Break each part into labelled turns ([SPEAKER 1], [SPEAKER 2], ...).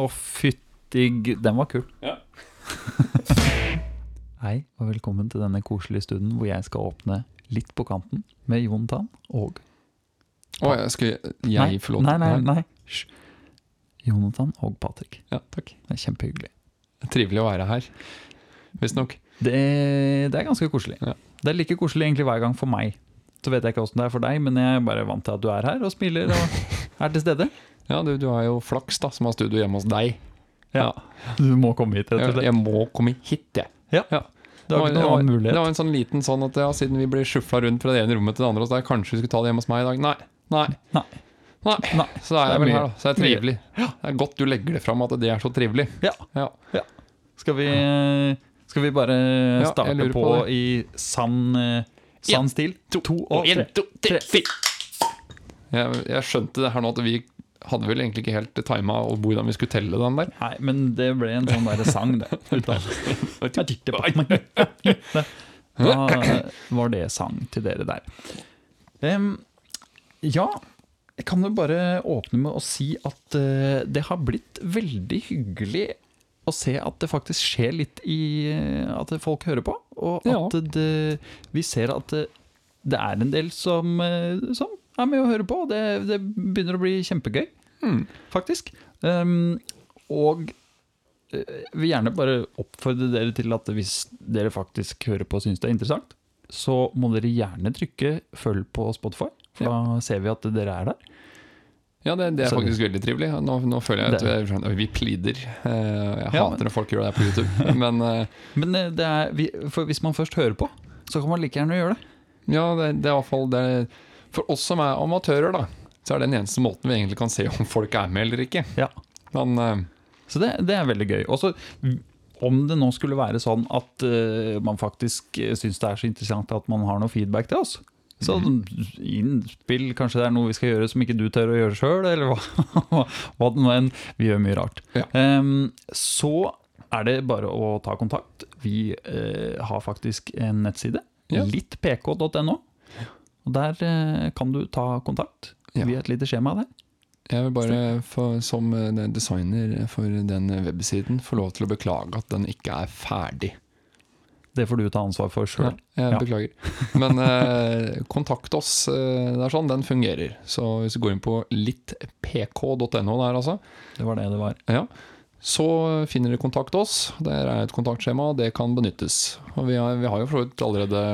[SPEAKER 1] Å, fytti g- Den var kul.
[SPEAKER 2] Ja.
[SPEAKER 1] Hei, og velkommen til denne koselige stunden hvor jeg skal åpne litt på kanten med Jon Tann og
[SPEAKER 2] Å, jeg skal jeg få lov
[SPEAKER 1] Nei, nei, nei. Hysj. Jonathan og Patrick.
[SPEAKER 2] Ja, takk.
[SPEAKER 1] Det er kjempehyggelig.
[SPEAKER 2] Trivelig å være her. Visstnok.
[SPEAKER 1] Det, det er ganske koselig.
[SPEAKER 2] Ja.
[SPEAKER 1] Det er like koselig egentlig hver gang for meg. Så vet jeg ikke åssen det er for deg, men jeg er bare vant til at du er her og smiler og er til stede.
[SPEAKER 2] Ja, du, du har jo flaks da, som har studio hjemme hos deg.
[SPEAKER 1] Ja. Du må komme hit, rett og slett.
[SPEAKER 2] jeg må komme hit, jeg.
[SPEAKER 1] Ja.
[SPEAKER 2] Ja.
[SPEAKER 1] Det var,
[SPEAKER 2] Det var- Det var en sånn liten sånn at ja, siden vi blir sjufla rundt fra det ene rommet til det andre så deg, kanskje vi skulle ta det hjemme hos meg i dag? Nei. Nei.
[SPEAKER 1] Nei.
[SPEAKER 2] Nei.
[SPEAKER 1] Nei.
[SPEAKER 2] Så da er jeg vel her, da. Så det er trivelig. Det er godt du legger det fram at det er så trivelig.
[SPEAKER 1] Ja.
[SPEAKER 2] Ja.
[SPEAKER 1] Skal vi, skal vi bare starte på,
[SPEAKER 2] på
[SPEAKER 1] i sann, eh, sann stil? To, og tre.
[SPEAKER 2] to, tre, fire. Jeg, jeg skjønte det her nå at vi hadde vel egentlig ikke helt tima hvordan vi skulle telle den der.
[SPEAKER 1] Nei, men det ble en sånn derre sang, det. Da var det sang til dere der. Um, ja, jeg kan jo bare åpne med å si at uh, det har blitt veldig hyggelig å se at det faktisk skjer litt i eh, At folk hører på. Og
[SPEAKER 2] Ja.
[SPEAKER 1] at det, vi ser at det, det er en del som, eh, som er med å høre på. Det, det begynner å bli kjempegøy,
[SPEAKER 2] Hmm.
[SPEAKER 1] faktisk. Um, og eh, vil gjerne bare oppfordre dere til at hvis dere faktisk hører på og syns det er interessant, så må dere gjerne trykke følg på Spotify, for da ser vi at dere er der.
[SPEAKER 2] Ja, det, det er
[SPEAKER 1] Så-
[SPEAKER 2] faktisk veldig trivelig. Nå, nå føler jeg at vi,
[SPEAKER 1] Det-
[SPEAKER 2] vi pleader. Eh, Jeg
[SPEAKER 1] Ja,
[SPEAKER 2] hater når folk gjør det på YouTube. Men eh,
[SPEAKER 1] Men eh, det er, hvis man først hører på, så kan man like gjerne gjøre det.
[SPEAKER 2] ja, det, det er i hvert fall det For oss som er amatører, da, så er det den eneste måten vi egentlig kan se om folk er med eller ikke.
[SPEAKER 1] Ja.
[SPEAKER 2] Men
[SPEAKER 1] Så det, det er veldig gøy. Og så om det nå skulle være sånn at uh, man faktisk syns det er så interessant at man har noe feedback til oss, så innspill, kanskje det er noe vi skal gjøre som ikke du tør å gjøre sjøl, eller hva, hva det nå enn. Vi gjør mye rart.
[SPEAKER 2] Ja.
[SPEAKER 1] Um, så er det bare å ta kontakt. Vi uh, har faktisk en nettside,
[SPEAKER 2] Ja.
[SPEAKER 1] littpk.no. Og Der uh, kan du ta kontakt
[SPEAKER 2] Ja.
[SPEAKER 1] via et lite skjema der.
[SPEAKER 2] jeg vil bare få, som eh, designer for den websiden få lov til å beklage at den ikke er ferdig.
[SPEAKER 1] Det får du ta ansvar for sjøl. Ja.
[SPEAKER 2] beklager. Men eh, kontakt oss. eh, det er sånn, den fungerer. Så hvis du går inn på littpk.no der, altså,
[SPEAKER 1] Det var det det var.
[SPEAKER 2] ja, så finner dere kontakt oss. Der er et kontaktskjema, det kan benyttes. Og vi har, vi har jo for allerede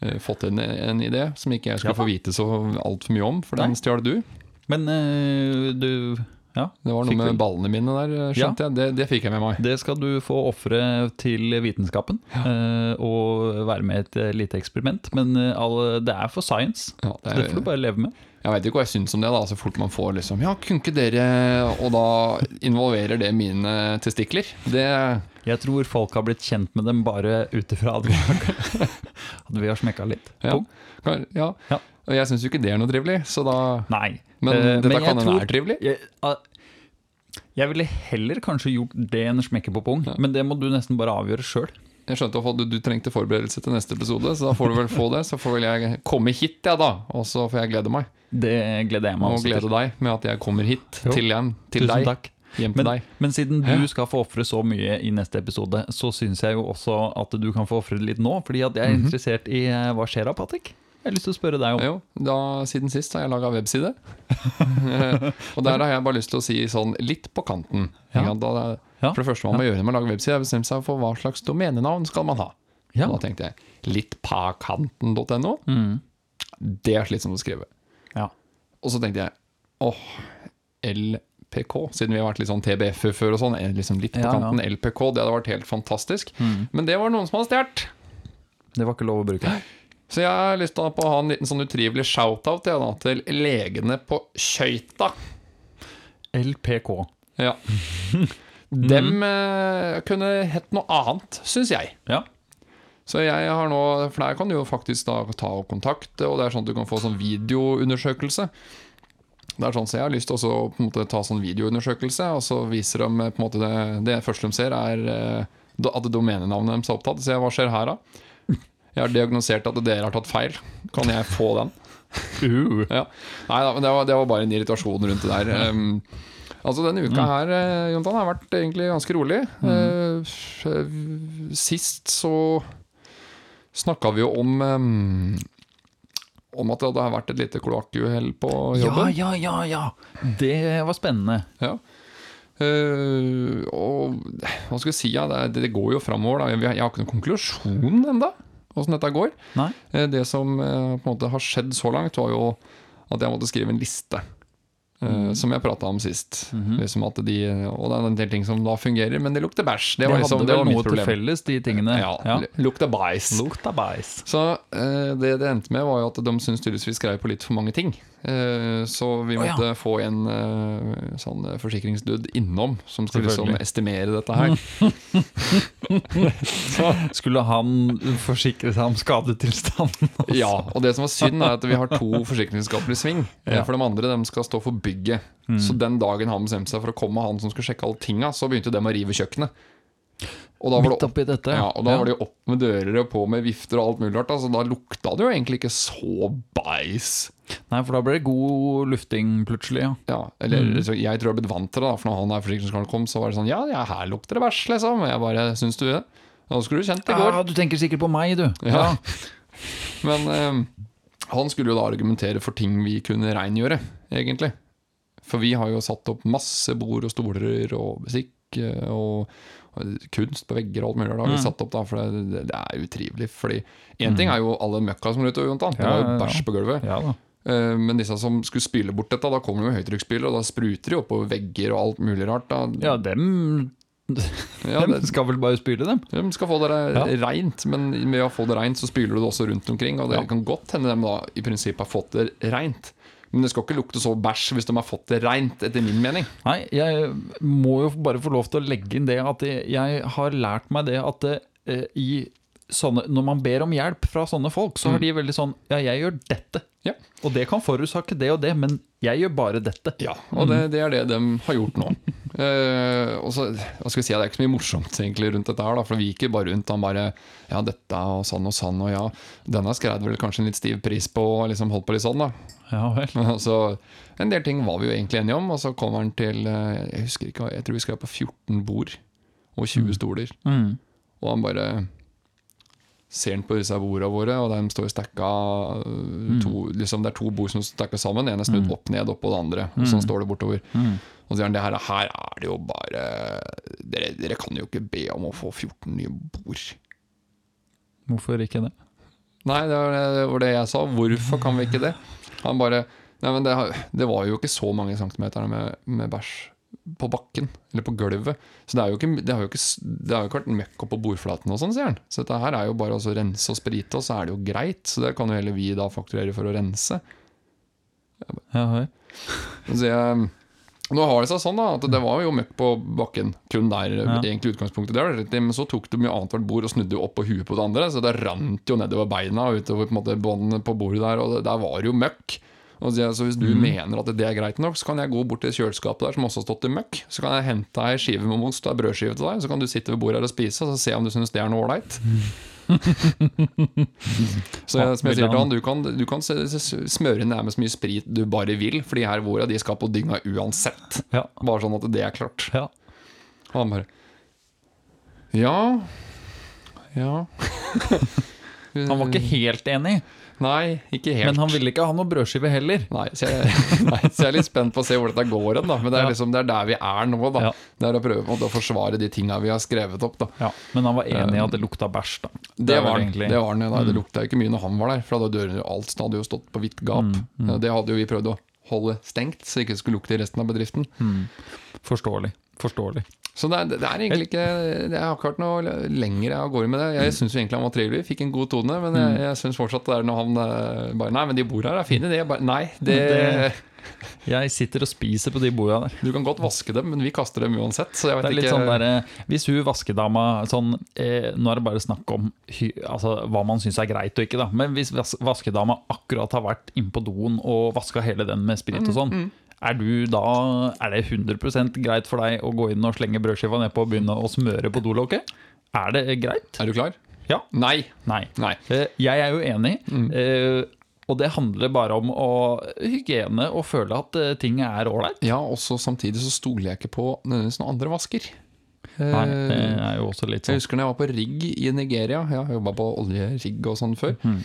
[SPEAKER 2] eh, fått en, en idé som ikke jeg skal
[SPEAKER 1] Ja.
[SPEAKER 2] få vite så altfor mye om, for den stjal du.
[SPEAKER 1] Men eh, du Ja,
[SPEAKER 2] Det var noe
[SPEAKER 1] med
[SPEAKER 2] med ballene mine der, skjønte skjønte jeg. Det, det fikk jeg med meg.
[SPEAKER 1] det skal du få ofre til vitenskapen. ja. og være med i et eh, lite eksperiment. Men eh, alle, det er for science.
[SPEAKER 2] Ja, det
[SPEAKER 1] Det får du
[SPEAKER 2] er,
[SPEAKER 1] bare leve med.
[SPEAKER 2] jeg veit ikke hva jeg syns om det, da. Så fort man får liksom Ja, kunne ikke dere Og da involverer det mine testikler. Det
[SPEAKER 1] Jeg tror folk har blitt kjent med dem bare ut ifra at vi har, smekka litt.
[SPEAKER 2] Ja. Ja.
[SPEAKER 1] Ja.
[SPEAKER 2] Og jeg syns jo ikke det er noe trivelig, så da
[SPEAKER 1] Nei.
[SPEAKER 2] Men
[SPEAKER 1] Eh,
[SPEAKER 2] dette
[SPEAKER 1] men
[SPEAKER 2] kan hende er trivelig.
[SPEAKER 1] Jeg, jeg ville heller kanskje gjort det enn smekke på pung,
[SPEAKER 2] Ja.
[SPEAKER 1] men det må du nesten bare avgjøre sjøl.
[SPEAKER 2] Jeg skjønte at du, du trengte forberedelse til neste episode, så da får du vel få det. Så får vel jeg komme hit, jeg, da. Og så får jeg glede meg.
[SPEAKER 1] Det gleder jeg meg
[SPEAKER 2] Og
[SPEAKER 1] også
[SPEAKER 2] glede
[SPEAKER 1] til.
[SPEAKER 2] deg med at jeg kommer hit
[SPEAKER 1] Jo.
[SPEAKER 2] til igjen. Til
[SPEAKER 1] Tusen
[SPEAKER 2] deg.
[SPEAKER 1] takk. Men, men siden du skal få ofre så mye i neste episode, så syns jeg jo også at du kan få ofre litt nå. Fordi at jeg er
[SPEAKER 2] Mhm.
[SPEAKER 1] interessert i eh, hva skjer da, Patrick? Jeg har lyst til å spørre deg om
[SPEAKER 2] Jo, da, siden sist har jeg laga webside. og der har jeg bare lyst til å si sånn litt på kanten.
[SPEAKER 1] Ja.
[SPEAKER 2] Da. For det første man må gjøre når man lager webside, er å bestemme seg for hva slags domenenavn skal man ha.
[SPEAKER 1] Ja.
[SPEAKER 2] Da tenkte jeg littpakanten.no.
[SPEAKER 1] Mm.
[SPEAKER 2] Det er slitsomt å skrive.
[SPEAKER 1] Ja.
[SPEAKER 2] Og så tenkte jeg åh, LPK, siden vi har vært litt sånn TBF-er før og sånn. Liksom litt på
[SPEAKER 1] ja.
[SPEAKER 2] kanten LPK, det hadde vært helt fantastisk.
[SPEAKER 1] Mm.
[SPEAKER 2] Men det var noen som hadde stjålet.
[SPEAKER 1] Det var ikke lov å bruke.
[SPEAKER 2] Så jeg har lyst til å ha en liten sånn utrivelig shout-out da, til legene på Kjøyta.
[SPEAKER 1] LPK.
[SPEAKER 2] Ja. Dem eh, kunne hett noe annet, syns jeg.
[SPEAKER 1] Ja.
[SPEAKER 2] Så jeg har nå For der kan du jo faktisk da ta kontakt, og det er sånn at du kan få sånn videoundersøkelse. Det er sånn, så Jeg har lyst til å på en måte ta sånn videoundersøkelse, og så viser de eh, på en måte det, det første de ser, er eh, at domenenavnet deres er opptatt. Så jeg, hva skjer her, da? Jeg har diagnosert at dere har tatt feil. Kan jeg få den?
[SPEAKER 1] Uh.
[SPEAKER 2] Ja. Nei da, men det var, det var bare en irritasjon rundt det der. Um, Altså Denne uka her eh, Jontan, har vært egentlig ganske rolig. Uh, sist så snakka vi jo om um, Om at det hadde vært et lite kloakkuhell på jobben.
[SPEAKER 1] ja, ja, ja. ja! Det var spennende.
[SPEAKER 2] Ja. Uh, og hva skal vi si? Ja, det, det går jo framover. Jeg har ikke noen konklusjon ennå, åssen dette går.
[SPEAKER 1] Nei?
[SPEAKER 2] Eh, Det som eh, på en måte har skjedd så langt, var jo at jeg måtte skrive en liste. Mm. Som jeg prata om sist. liksom at de, og det er en del ting som da fungerer, men det lukter bæsj. Det
[SPEAKER 1] Det
[SPEAKER 2] var liksom
[SPEAKER 1] hadde vel noe
[SPEAKER 2] mitt
[SPEAKER 1] til felles, de tingene.
[SPEAKER 2] Ja, bæsj.
[SPEAKER 1] Lukta bæsj.
[SPEAKER 2] Så eh, det det endte med, var jo at de syntes tydeligvis vi skrev på litt for mange ting. Eh, så vi
[SPEAKER 1] Å, ja.
[SPEAKER 2] måtte få en eh, sånn eh, forsikringsdude innom som skulle liksom estimere dette her.
[SPEAKER 1] Skulle han forsikre seg om skadetilstanden?
[SPEAKER 2] Ja, og det som var synd, er at vi har to forsikringsskaper i sving.
[SPEAKER 1] Ja.
[SPEAKER 2] For de andre de skal stå for bygget. Så den dagen han bestemte seg for å komme, han som skulle sjekke alle tinga, så begynte de å rive kjøkkenet. Og da var det
[SPEAKER 1] oppi dette.
[SPEAKER 2] Ja, og da var det opp med dører og på med vifter og alt mulig rart. Altså, da lukta det jo egentlig ikke så bæsj.
[SPEAKER 1] Nei, for da ble det god lufting plutselig, ja.
[SPEAKER 2] Ja, eller
[SPEAKER 1] Mm.
[SPEAKER 2] så jeg tror jeg har blitt vant til det, da, for når han der forsikringskaren kom, så var det sånn Ja, ja, her lukter det bæsj, liksom. Jeg bare Syns du det? Da skulle du kjent det i går.
[SPEAKER 1] Ja, du tenker sikkert på meg, du.
[SPEAKER 2] Ja. Men eh, han skulle jo da argumentere for ting vi kunne reingjøre, egentlig. For vi har jo satt opp masse bord og stoler og musikk eh, og, og kunst på vegger og alt mulig. Da har vi
[SPEAKER 1] Mm.
[SPEAKER 2] satt opp da, for det, det er utrivelig. Fordi én ting er jo alle møkka som er ute, Jontan. Det var jo
[SPEAKER 1] ja.
[SPEAKER 2] bæsj på gulvet.
[SPEAKER 1] Ja da.
[SPEAKER 2] Eh, Men disse som skulle spyle bort dette, da kommer det jo høytrykksspyler, og da spruter de oppover vegger og alt mulig rart. Da.
[SPEAKER 1] Ja, dem,
[SPEAKER 2] Ja, det,
[SPEAKER 1] skal vel bare spyle, dem.
[SPEAKER 2] de skal få det
[SPEAKER 1] Ja.
[SPEAKER 2] reint, men med å få det reint, så spyler du det også rundt omkring. Og det
[SPEAKER 1] Ja.
[SPEAKER 2] kan godt hende de da i prinsippet har fått det reint. Men det skal ikke lukte så bæsj hvis de har fått det reint, etter min mening.
[SPEAKER 1] Nei, jeg må jo bare få lov til å legge inn det at jeg, har lært meg det at eh, i sånne, når man ber om hjelp fra sånne folk, så har de veldig sånn Ja, jeg gjør dette.
[SPEAKER 2] Ja.
[SPEAKER 1] Og det kan forårsake det og det, men jeg gjør bare dette.
[SPEAKER 2] Ja, og det, det er det de har gjort nå. Eh, og så, hva skal vi si, Det er ikke så mye morsomt egentlig rundt dette, her da, for vi gikk bare rundt han bare Ja, dette og sånn og sånn, og ja, denne skrev vel kanskje en litt stiv pris på, og liksom holdt på litt sånn, da.
[SPEAKER 1] Ja vel.
[SPEAKER 2] Så En del ting var vi jo egentlig enige om, og så kommer han til eh, Jeg husker ikke, jeg tror vi skrev på 14 bord og 20 stoler.
[SPEAKER 1] Mm.
[SPEAKER 2] Og han bare ser han på disse bordene våre, og de står stacka to, mm. liksom Det er to bord som stekker stacka sammen. Ene er snudd opp ned oppå det andre. Og sånn står det bortover.
[SPEAKER 1] Mm.
[SPEAKER 2] Og så sier han det her, her er det jo bare dere, dere kan jo ikke be om å få 14 nye bord.
[SPEAKER 1] Hvorfor ikke det?
[SPEAKER 2] Nei, det var det, det var det jeg sa. Hvorfor kan vi ikke det? Han bare Nei, men det, det var jo ikke så mange centimeter med, med bæsj på bakken, eller på gulvet. Så det, jo ikke, det har jo ikke, det har jo ikke vært møkk oppå bordflaten og sånn, sier han. Så dette her er jo bare å rense og sprite, og så er det jo greit. Så det kan jo heller vi da fakturere for å rense.
[SPEAKER 1] Ja hei.
[SPEAKER 2] Så jeg, nå har det seg sånn da at det var jo møkk på bakken, kun der
[SPEAKER 1] Ja.
[SPEAKER 2] egentlig utgangspunktet. Det det i, men så tok de jo annethvert bord og snudde jo opp på huet på det andre, så det rant jo nedover beina og utover på en måte båndene på bordet der, og det, der var det jo møkk. Og så, så hvis du mener at det er greit nok, så kan jeg gå bort til kjøleskapet der som også har stått i møkk. Så kan jeg hente ei skive med most, og ei brødskive til deg, så kan du sitte ved bordet her og spise, og så se om du syns det er noe ålreit. Så jeg, som jeg sier til han, du kan, du kan smøre inn med så mye sprit du bare vil, fordi her hvor de skal på dynga uansett.
[SPEAKER 1] Ja.
[SPEAKER 2] Bare sånn at det er klart.
[SPEAKER 1] ja.
[SPEAKER 2] Og han bare Ja. Ja.
[SPEAKER 1] Han var ikke helt enig,
[SPEAKER 2] Nei, ikke helt.
[SPEAKER 1] men han ville ikke ha noe brødskive heller.
[SPEAKER 2] Nei så, jeg, nei, så jeg er litt spent på å se hvor dette går hen. da. Men det er, liksom, det er der vi er nå. da
[SPEAKER 1] Ja.
[SPEAKER 2] Det er å prøve måte å forsvare de tinga vi har skrevet opp. da
[SPEAKER 1] Ja, men han var enig i at det lukta bæsj, da.
[SPEAKER 2] Det,
[SPEAKER 1] det
[SPEAKER 2] var
[SPEAKER 1] egentlig-
[SPEAKER 2] Det, var den det lukta ikke mye når han var der, for da hadde dørene alt hadde jo stått på vidt gap.
[SPEAKER 1] Mm,
[SPEAKER 2] mm. Det hadde jo vi prøvd å holde stengt, så det ikke skulle lukte i resten av bedriften.
[SPEAKER 1] Forståelig. Forståelig.
[SPEAKER 2] Så det er, det er egentlig ikke Jeg har ikke vært noe lenger jeg har gått med det. Jeg syns egentlig han var trivelig, fikk en god tone, men
[SPEAKER 1] Mm.
[SPEAKER 2] jeg, jeg syns fortsatt det er når han eh, bare Nei, men de bor her er fine, de. Bare, nei, det,
[SPEAKER 1] Det- Jeg sitter og spiser på de borda der.
[SPEAKER 2] Du kan godt vaske dem, men vi kaster dem uansett. Så jeg vet
[SPEAKER 1] Det er litt
[SPEAKER 2] ikke
[SPEAKER 1] sånn der, eh, Hvis hun vaskedama sånn, eh, Nå er det bare snakk om altså, hva man syns er greit og ikke, da. Men hvis vaskedama akkurat har vært inne på doen og vaska hele den med sprit og sånn, er du da Er det 100% greit for deg å gå inn og slenge brødskiva nedpå og begynne å smøre på dolokket? Er det greit?
[SPEAKER 2] Er du klar?
[SPEAKER 1] Ja.
[SPEAKER 2] Nei.
[SPEAKER 1] Nei.
[SPEAKER 2] Nei.
[SPEAKER 1] Eh, Jeg er jo enig.
[SPEAKER 2] Mm.
[SPEAKER 1] Eh, Og det handler bare om å, hygiene og føle at eh, ting er ålreit.
[SPEAKER 2] Ja, og samtidig så stoler jeg ikke på nødvendigvis noen andre vasker.
[SPEAKER 1] Nei, det er jo også litt sånn.
[SPEAKER 2] Jeg husker når jeg var på rigg i Nigeria. Jeg har jobba på oljerigg og sånn før.
[SPEAKER 1] Mhm.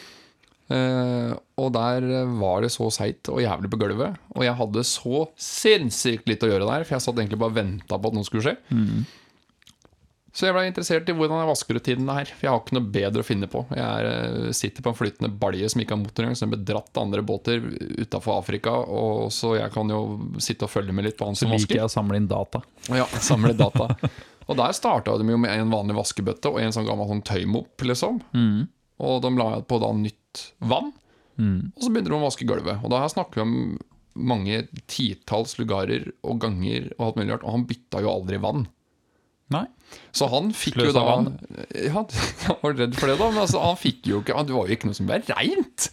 [SPEAKER 2] Eh, og der var det så seigt og jævlig på gulvet. Og jeg hadde så sinnssykt litt å gjøre der, for jeg satt egentlig bare og venta på at noe skulle skje.
[SPEAKER 1] Mm.
[SPEAKER 2] Så jeg ble interessert i hvordan er vaskerutinene her. For jeg har ikke noe bedre å finne på. Jeg er, eh, sitter på en flytende balje som ikke har motor engang, som ble dratt av andre båter utafor Afrika. Og så jeg kan jo sitte og følge med litt på han
[SPEAKER 1] Så liker jeg å samle inn data.
[SPEAKER 2] Ja, samle data. Og der starta de jo med en vanlig vaskebøtte og en sånn gammel sånn tøymopp, liksom.
[SPEAKER 1] Mm.
[SPEAKER 2] Og de la på da nytt vann,
[SPEAKER 1] Mm.
[SPEAKER 2] og så begynner de å vaske gulvet. Og da her snakker vi om mange titalls lugarer og ganger og alt mulig rart, og han bytta jo aldri vann.
[SPEAKER 1] Nei.
[SPEAKER 2] Så han fikk jo
[SPEAKER 1] Sløsa
[SPEAKER 2] da
[SPEAKER 1] vann.
[SPEAKER 2] Ja, han var redd for det, da. Men altså, han fikk jo ikke Det var jo ikke noe som ble reint.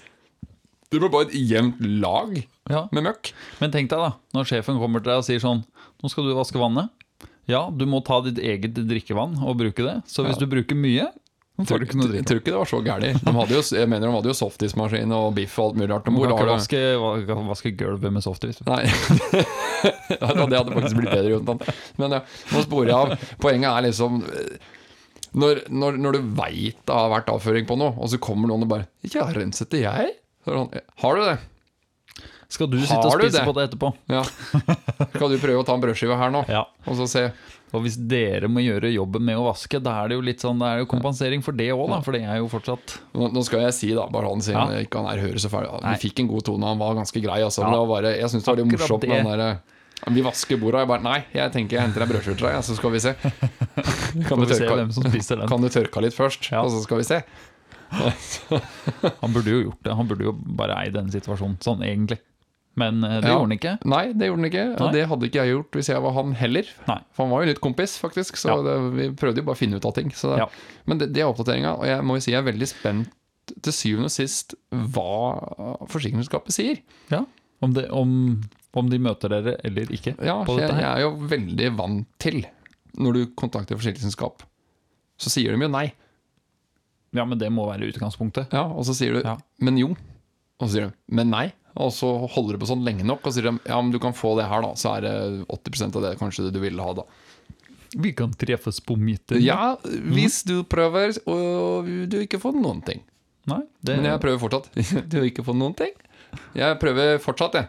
[SPEAKER 2] Det ble bare et jevnt lag
[SPEAKER 1] Ja.
[SPEAKER 2] med møkk.
[SPEAKER 1] Men tenk deg da, når sjefen kommer til deg og sier sånn Nå skal du vaske vannet. Ja, du må ta ditt eget drikkevann og bruke det. Så hvis
[SPEAKER 2] Ja.
[SPEAKER 1] du bruker mye, noe
[SPEAKER 2] Jeg tror ikke det var så gærent. De hadde jo, jeg mener de hadde jo softismaskin og biff og alt mulig rart. Hvor
[SPEAKER 1] kan
[SPEAKER 2] har
[SPEAKER 1] vaske, vaske gulvet med softis.
[SPEAKER 2] Nei. det hadde faktisk blitt bedre uten han. Men ja, nå sporer jeg av. Poenget er liksom Når, når, når du veit det har vært avføring på noe, og så kommer noen og bare Ikke renset det jeg?' Sånn, har du det?
[SPEAKER 1] Skal du sitte
[SPEAKER 2] Har og
[SPEAKER 1] spise
[SPEAKER 2] det?
[SPEAKER 1] på det etterpå?
[SPEAKER 2] Ja. Skal du prøve å ta en brødskive her nå,
[SPEAKER 1] Ja.
[SPEAKER 2] og så se?
[SPEAKER 1] Og hvis dere må gjøre jobben med å vaske, da er det jo litt sånn, det er jo kompensering for det òg, da. For det er jo fortsatt
[SPEAKER 2] Nå, skal jeg si, da, bare han siden
[SPEAKER 1] Ja.
[SPEAKER 2] ikke han er hører så ferdig Vi fikk en god tone, han var ganske grei, altså.
[SPEAKER 1] Ja.
[SPEAKER 2] det var bare, jeg syns det var litt morsomt med den derre Vi vasker bordet, jeg bare Nei, jeg tenker jeg henter en brødskjorte, ja, så skal vi se. Kan du tørke, kan du tørke litt først,
[SPEAKER 1] Ja.
[SPEAKER 2] og så skal vi se?
[SPEAKER 1] Han burde jo gjort det. Han burde jo bare eid denne situasjonen, sånn egentlig. Men eh, det
[SPEAKER 2] Ja.
[SPEAKER 1] gjorde han ikke.
[SPEAKER 2] Nei, det gjorde han ikke. Og det hadde ikke jeg gjort hvis jeg var han heller.
[SPEAKER 1] Nei.
[SPEAKER 2] For han var jo litt kompis, faktisk. Så
[SPEAKER 1] Ja.
[SPEAKER 2] det, vi prøvde jo bare å finne ut av ting. Så det,
[SPEAKER 1] Ja.
[SPEAKER 2] Men det, det er oppdateringa, og jeg må jo si jeg er veldig spent til syvende og sist hva forsikringsselskapet sier.
[SPEAKER 1] Ja. Om, det, om, om de møter dere eller ikke
[SPEAKER 2] Ja, jeg, jeg er jo veldig vant til Når du kontakter forsikringsselskap, så sier de jo nei.
[SPEAKER 1] Ja, men det må være utgangspunktet.
[SPEAKER 2] Ja, og så sier du
[SPEAKER 1] Ja.
[SPEAKER 2] 'men jo'. Og så sier du 'men nei'. Og så holder du på sånn lenge nok, og sier de 'ja, men du kan få det her', da. Så er det 80% av det kanskje det du ville ha, da.
[SPEAKER 1] Vi kan treffes på midten.
[SPEAKER 2] Ja, hvis du prøver, og du ikke får noen ting.
[SPEAKER 1] Nei, det,
[SPEAKER 2] Men jeg prøver fortsatt. Du har ikke fått noen ting? Jeg prøver fortsatt, jeg.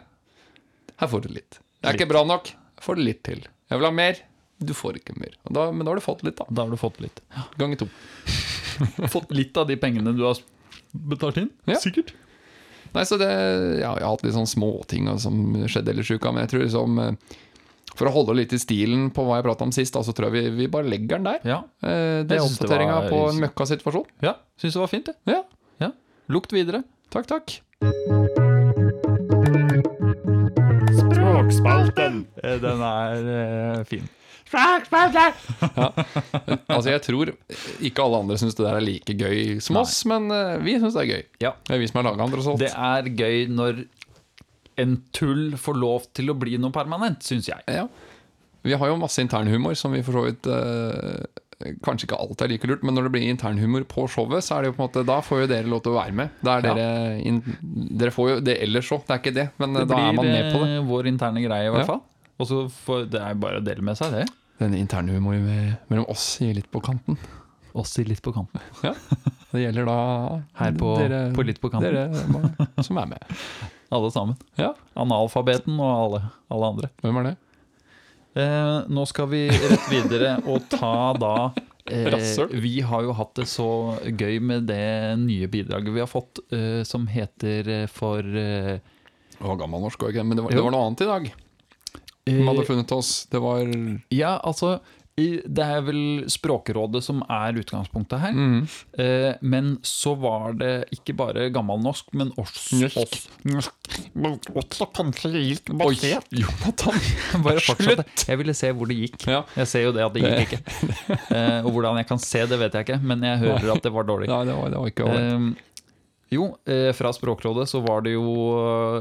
[SPEAKER 2] Her får du litt. Det er ikke bra nok. Jeg får litt til. Jeg vil ha mer. Du får ikke mer. Da, men da har du fått litt, da.
[SPEAKER 1] Da har du fått litt.
[SPEAKER 2] Ganger to.
[SPEAKER 1] Fått litt av de pengene du har betalt inn?
[SPEAKER 2] Ja.
[SPEAKER 1] Sikkert.
[SPEAKER 2] Nei, så det, ja, Jeg har hatt litt sånn småting som skjedde ellers i uka, men jeg tror liksom eh, For å holde litt i stilen på hva jeg prata om sist, da, så tror jeg vi, vi bare legger den der.
[SPEAKER 1] Ja.
[SPEAKER 2] Eh, Det er oppdateringa
[SPEAKER 1] var-
[SPEAKER 2] på en møkkasituasjon.
[SPEAKER 1] ja. Syns det var fint, det.
[SPEAKER 2] Ja,
[SPEAKER 1] Ja. Lukt videre.
[SPEAKER 2] takk, takk.
[SPEAKER 1] Språkspalten! Den er eh, fin.
[SPEAKER 2] Altså, jeg tror ikke alle andre syns det der er like gøy som
[SPEAKER 1] Nei.
[SPEAKER 2] oss, men eh, vi syns det er gøy.
[SPEAKER 1] Ja.
[SPEAKER 2] Det er vi som har laga den, tross alt.
[SPEAKER 1] Det er gøy når en tull får lov til å bli noe permanent, syns jeg.
[SPEAKER 2] Ja. Vi har jo masse internhumor som vi for så vidt eh, Kanskje ikke alt er like lurt, men når det blir internhumor på showet, så er det jo på en måte Da får jo dere lov til å være med. Da er
[SPEAKER 1] Ja.
[SPEAKER 2] dere, inn, dere får jo det ellers òg, det er ikke det, men eh,
[SPEAKER 1] Det
[SPEAKER 2] da er man med på det.
[SPEAKER 1] Det blir vår interne greie, i hvert
[SPEAKER 2] Ja.
[SPEAKER 1] fall. Og så får Det er bare å dele med seg, det.
[SPEAKER 2] Denne interne humoren mellom oss gir litt på kanten.
[SPEAKER 1] Oss i Litt på kanten.
[SPEAKER 2] Det gjelder da
[SPEAKER 1] Her på,
[SPEAKER 2] dere,
[SPEAKER 1] på Litt på kanten.
[SPEAKER 2] dere som er med.
[SPEAKER 1] Alle sammen.
[SPEAKER 2] Ja,
[SPEAKER 1] Analfabeten og alle, alle andre.
[SPEAKER 2] hvem er det?
[SPEAKER 1] Eh, nå skal vi rett videre og ta da eh,
[SPEAKER 2] Rasshøl.
[SPEAKER 1] Vi har jo hatt det så gøy med det nye bidraget vi har fått, eh, som heter eh, for eh,
[SPEAKER 2] Det var gammelnorsk òg, men det var,
[SPEAKER 1] Jo.
[SPEAKER 2] det var noe annet i dag. De
[SPEAKER 1] eh,
[SPEAKER 2] hadde funnet oss. Det var
[SPEAKER 1] Ja, altså det er vel Språkrådet som er utgangspunktet her.
[SPEAKER 2] mm,
[SPEAKER 1] Eh, men så var det ikke bare gammelnorsk, men også
[SPEAKER 2] Norsk.
[SPEAKER 1] Også kanskje litt
[SPEAKER 2] Oi, Jonathan!
[SPEAKER 1] Bare fortsett. Jeg ville se hvor det gikk.
[SPEAKER 2] Ja.
[SPEAKER 1] Jeg ser jo det at det gikk ikke. Eh, og hvordan jeg kan se det, vet jeg ikke, men jeg hører at det var dårlig.
[SPEAKER 2] Nei, det var, det var ikke.
[SPEAKER 1] Eh, Jo, eh, fra Språkrådet så var det jo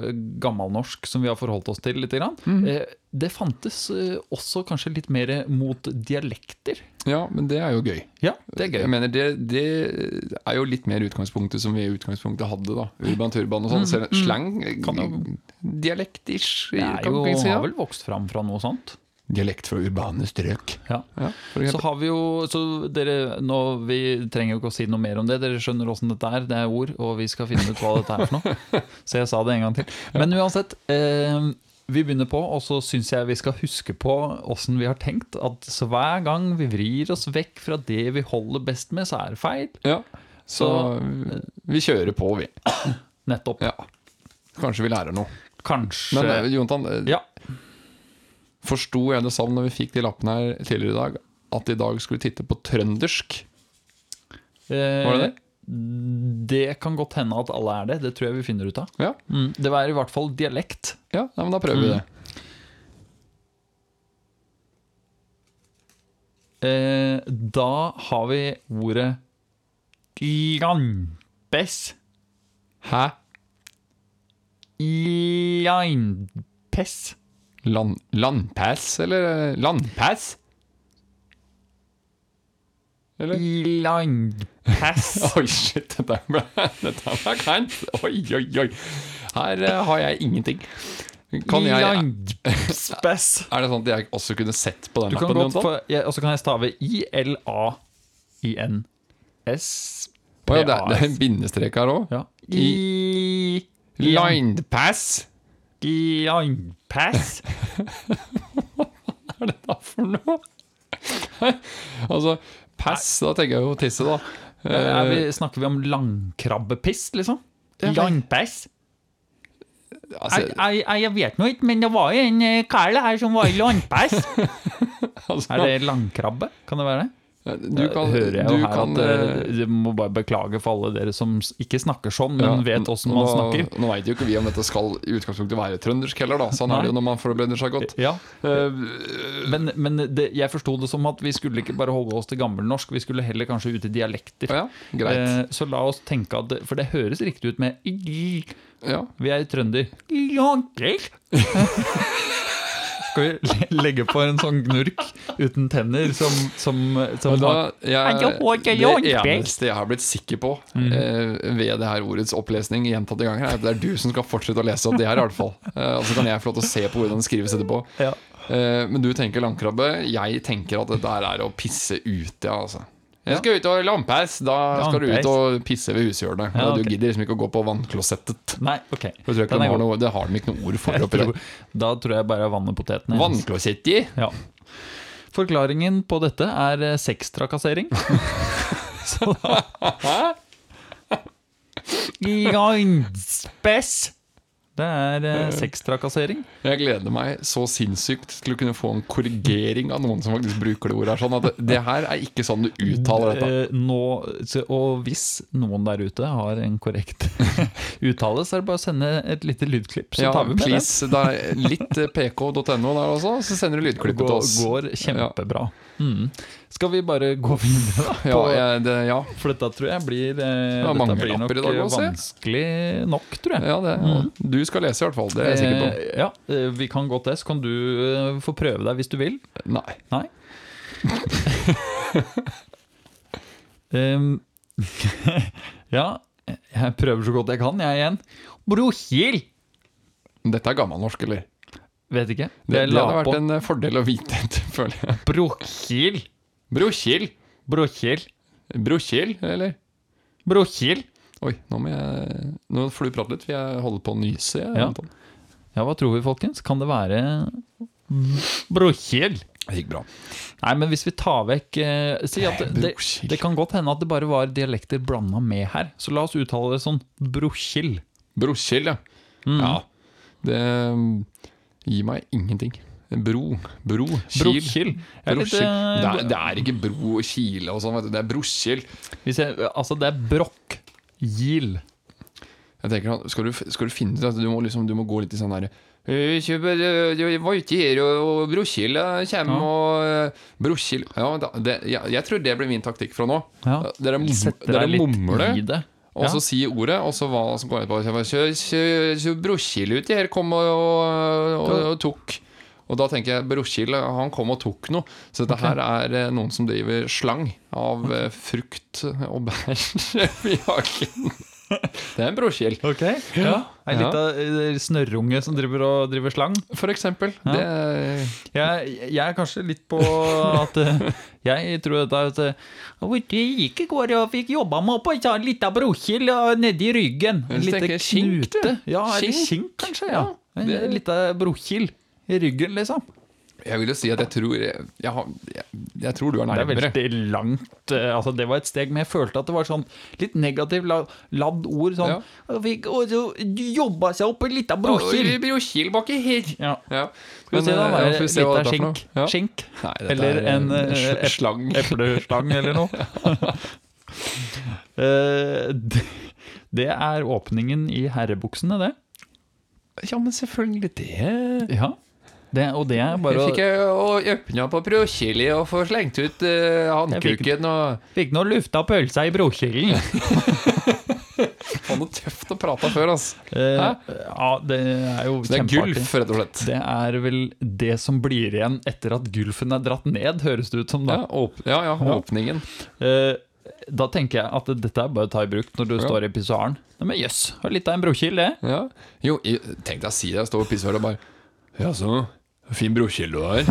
[SPEAKER 1] eh, gammelnorsk som vi har forholdt oss til litt. Grann.
[SPEAKER 2] Mhm.
[SPEAKER 1] Eh, det fantes eh, også kanskje litt mer mot dialekter.
[SPEAKER 2] Ja, men det er jo gøy.
[SPEAKER 1] Ja, det er gøy.
[SPEAKER 2] Jeg mener, det, det er jo litt mer utgangspunktet som vi i utgangspunktet hadde. da Urban turban og sånn. Mm, Slang,
[SPEAKER 1] Mm, Kan dialektisk,
[SPEAKER 2] kan
[SPEAKER 1] jo, har vel vokst fram fra noe sånt.
[SPEAKER 2] Dialekt fra urbane strøk.
[SPEAKER 1] Ja.
[SPEAKER 2] Ja,
[SPEAKER 1] Så har vi jo Så dere, nå, Vi trenger jo ikke å si noe mer om det. Dere skjønner åssen dette er. Det er ord, og vi skal finne ut hva dette er for noe. Så jeg sa det en gang til. Men uansett. Eh, vi begynner på, og så syns jeg vi skal huske på åssen vi har tenkt. At så hver gang vi vrir oss vekk fra det vi holder best med, så er det feil.
[SPEAKER 2] Ja. Så vi kjører på, vi.
[SPEAKER 1] Nettopp.
[SPEAKER 2] Ja. Kanskje vi lærer noe.
[SPEAKER 1] Kanskje
[SPEAKER 2] Men Jontan, eh,
[SPEAKER 1] Ja.
[SPEAKER 2] Forsto jeg det sånn når vi fikk de lappene her tidligere i dag, at i dag skulle vi titte på trøndersk?
[SPEAKER 1] eh,
[SPEAKER 2] Var det det?
[SPEAKER 1] Det kan godt hende at alle er det. Det tror jeg vi finner ut av.
[SPEAKER 2] Ja,
[SPEAKER 1] Mm, det var i hvert fall dialekt.
[SPEAKER 2] ja, ja men da prøver vi
[SPEAKER 1] Mm.
[SPEAKER 2] det.
[SPEAKER 1] Eh, da har vi ordet landpess.
[SPEAKER 2] Hæ?
[SPEAKER 1] Landpess.
[SPEAKER 2] Land, landpass, eller landpass? Eller?
[SPEAKER 1] Landpass.
[SPEAKER 2] Oi, shit, dette ble, dette ble kleint. Oi, oi, oi. Her uh, har jeg ingenting. Kan jeg, er det sånn at jeg også kunne sett på den lappen?
[SPEAKER 1] Og så kan jeg stave I-L-A-I-N-S.
[SPEAKER 2] Å ja, det, er, det er en bindestrek her òg.
[SPEAKER 1] Ja. I
[SPEAKER 2] Landpass?
[SPEAKER 1] Landpass.
[SPEAKER 2] Hva er det da for noe? altså, pass, da tenker jeg jo tisse, da.
[SPEAKER 1] Vi, snakker vi om langkrabbepiss, liksom? Landpass?
[SPEAKER 2] Altså,
[SPEAKER 1] Jeg, jeg, jeg vet nå ikke, men det var jo en eh, kar her som var i landpass.
[SPEAKER 2] altså,
[SPEAKER 1] Er det langkrabbe? Kan det være det?
[SPEAKER 2] Du kan,
[SPEAKER 1] Hører jeg jo her
[SPEAKER 2] kan,
[SPEAKER 1] at
[SPEAKER 2] eh,
[SPEAKER 1] eh, Du må bare beklage for alle dere som ikke snakker sånn, men
[SPEAKER 2] ja,
[SPEAKER 1] vet åssen man snakker.
[SPEAKER 2] Nå veit jo ikke vi om dette skal i utgangspunktet være trøndersk heller, da. Sånn
[SPEAKER 1] Nei.
[SPEAKER 2] er det jo når man forbereder seg godt.
[SPEAKER 1] Ja,
[SPEAKER 2] Uh,
[SPEAKER 1] Men, men det, jeg forsto det som at vi skulle ikke bare holde oss til gammelnorsk, vi skulle heller kanskje ut i dialekter.
[SPEAKER 2] ja.
[SPEAKER 1] Eh, så la oss tenke at For det høres riktig ut med Vi
[SPEAKER 2] er
[SPEAKER 1] er trønder. Skal vi legge på en sånn gnurk uten tenner som, som, som
[SPEAKER 2] da, jeg, det eneste jeg har blitt sikker på
[SPEAKER 1] Mm.
[SPEAKER 2] eh, ved det her ordets opplesning gjentatte ganger, er at det er du som skal fortsette å lese opp det her, i hvert fall. Eh, og så kan jeg få lov til å se på hvordan det skrives etterpå.
[SPEAKER 1] ja.
[SPEAKER 2] Eh, men du tenker langkrabbe. Jeg tenker at det der er å pisse ute, ja, altså. Jeg skal ut og lampeis. Da skal du ut og pisse ved hushjørnet.
[SPEAKER 1] Ja,
[SPEAKER 2] Og. Du gidder liksom ikke å gå på vannklosettet.
[SPEAKER 1] Nei, ok.
[SPEAKER 2] For jeg tror ikke de har noe, det har de ikke noe ord for oppi
[SPEAKER 1] tror, da tror jeg bare vann og potetene.
[SPEAKER 2] Vannklosetti?
[SPEAKER 1] Ja. Forklaringen på dette er eh, sextrakassering. Så da Landspess. Det er eh, sextrakassering.
[SPEAKER 2] Jeg gleder meg så sinnssykt til å kunne få en korrigering av noen som faktisk bruker det ordet. Sånn at det, det her er ikke sånn du uttaler dette.
[SPEAKER 1] Eh, Nå, og hvis noen der ute har en korrekt uttale, så er det bare å sende et lite lydklipp, så
[SPEAKER 2] Ja,
[SPEAKER 1] tar vi med
[SPEAKER 2] please. Det er litt eh, pk.no der også, så sender du lydklippet til oss.
[SPEAKER 1] går kjempebra. Mm. Skal vi bare gå videre, da?
[SPEAKER 2] Ja,
[SPEAKER 1] på-
[SPEAKER 2] jeg, det, ja.
[SPEAKER 1] For dette tror jeg blir
[SPEAKER 2] det
[SPEAKER 1] Dette blir nok
[SPEAKER 2] dag
[SPEAKER 1] eh,
[SPEAKER 2] ja.
[SPEAKER 1] vanskelig nok, tror jeg.
[SPEAKER 2] ja det, du skal lese i hvert fall, det er jeg sikker på.
[SPEAKER 1] Eh, ja, eh, vi kan godt det. Så kan du eh, få prøve deg hvis du vil.
[SPEAKER 2] Nei.
[SPEAKER 1] Nei? Ja, jeg prøver så godt jeg kan, jeg igjen. Brokil!
[SPEAKER 2] Dette er gammelnorsk, eller?
[SPEAKER 1] Vet ikke.
[SPEAKER 2] Det,
[SPEAKER 1] Jeg
[SPEAKER 2] det
[SPEAKER 1] la
[SPEAKER 2] hadde vært
[SPEAKER 1] på
[SPEAKER 2] en eh, fordel å vite, føler jeg.
[SPEAKER 1] Brokil.
[SPEAKER 2] Brokil.
[SPEAKER 1] Brokil.
[SPEAKER 2] Brokil, eller?
[SPEAKER 1] Brokil.
[SPEAKER 2] Oi, nå må jeg Nå får du prate litt, for jeg holder på å nyse.
[SPEAKER 1] Ja. Ja, hva tror vi, folkens? Kan det være brokjel?
[SPEAKER 2] Det gikk bra.
[SPEAKER 1] Nei, men hvis vi tar vekk eh, Si at det, det, kan godt hende at det bare var dialekter blanda med her. Så la oss uttale det sånn brokjel
[SPEAKER 2] Brokjel, ja.
[SPEAKER 1] Mm.
[SPEAKER 2] Ja. Det mm, gir meg ingenting. Bro. Bro. Kil.
[SPEAKER 1] Brokil. Eh,
[SPEAKER 2] Det, det er ikke bro og kile og sånn, vet du. Det er brokil.
[SPEAKER 1] Altså, det er brokk. Gil.
[SPEAKER 2] Jeg tenker at skal du, skal du finne ut at du må, liksom, du må gå litt i sånn derre «Eh, kjøp, eh, Jeg var ute her, og, eh, kommer,
[SPEAKER 1] Ja.
[SPEAKER 2] og brokil Ja, jeg, jeg tror det blir min taktikk fra nå.
[SPEAKER 1] Ja.
[SPEAKER 2] Dere, dere mumler og så si ordet, og så hva som går etterpå. Brokkil uti her kom og, og, og, og tok. Og da tenker jeg Brokkil, han kom og tok noe. Så dette her er eh, noen som driver slang av okay. frukt og bær i hagen. Det er en brokkil,
[SPEAKER 1] Ok, ja.
[SPEAKER 2] Ja.
[SPEAKER 1] lita ja. snørrunge som driver og driver slang.
[SPEAKER 2] for eksempel.
[SPEAKER 1] Ja.
[SPEAKER 2] Det,
[SPEAKER 1] Jeg, jeg er kanskje litt på at eh, Jeg tror dette er at eh, «Vet Jeg gikk i går og fikk jobba meg opp en lita brokkil eh, nedi ryggen. En liten
[SPEAKER 2] knute. skink.
[SPEAKER 1] Ja, eller
[SPEAKER 2] Skink.
[SPEAKER 1] kanskje. ja En lita brokkil i ryggen, liksom.
[SPEAKER 2] jeg vil jo si at jeg tror Jeg, jeg, har- jeg, jeg tror du er
[SPEAKER 1] Det er
[SPEAKER 2] nærmere.
[SPEAKER 1] veldig langt eh, Altså Det var et steg, men jeg følte at det var sånn litt negativt la- ladd ord. Sånn
[SPEAKER 2] Ja.
[SPEAKER 1] «Og fikk og så jobba seg opp en lita brokkil.
[SPEAKER 2] Brokil baki her.
[SPEAKER 1] Ja.
[SPEAKER 2] Ja.
[SPEAKER 1] Skal vi se, da.
[SPEAKER 2] Eh, dette er for
[SPEAKER 1] skink? Skink?
[SPEAKER 2] Nei, dette
[SPEAKER 1] Eller
[SPEAKER 2] er
[SPEAKER 1] en,
[SPEAKER 2] en
[SPEAKER 1] eh,
[SPEAKER 2] sl- slang.
[SPEAKER 1] Epleslang eller noe. Eh, det, det er åpningen i herrebuksene, det.
[SPEAKER 2] Ja, men selvfølgelig det.
[SPEAKER 1] Ja. Det, og det er bare
[SPEAKER 2] Jeg
[SPEAKER 1] å
[SPEAKER 2] fikk jo åpna på brokkili og få slengt ut uh, handkuken og
[SPEAKER 1] Fikk nå lufta pølsa i brokilden.
[SPEAKER 2] Faen, så tøft å prate før, altså.
[SPEAKER 1] Eh, ja, det er jo
[SPEAKER 2] Så det er gulf, rett og slett.
[SPEAKER 1] Det er vel det som blir igjen etter at gulfen er dratt ned, høres det ut som.
[SPEAKER 2] Ja, åp ja, ja,
[SPEAKER 1] Ja.
[SPEAKER 2] åpningen.
[SPEAKER 1] Eh, da tenker jeg at dette er bare å ta i bruk når du
[SPEAKER 2] Ja.
[SPEAKER 1] står i pissoaren. Nei, Men jøss, yes, litt av en brokil, det.
[SPEAKER 2] Ja. Jo, jeg, tenk deg å si det. Jeg står i pissoaren og bare Ja, så fin brokilde du har.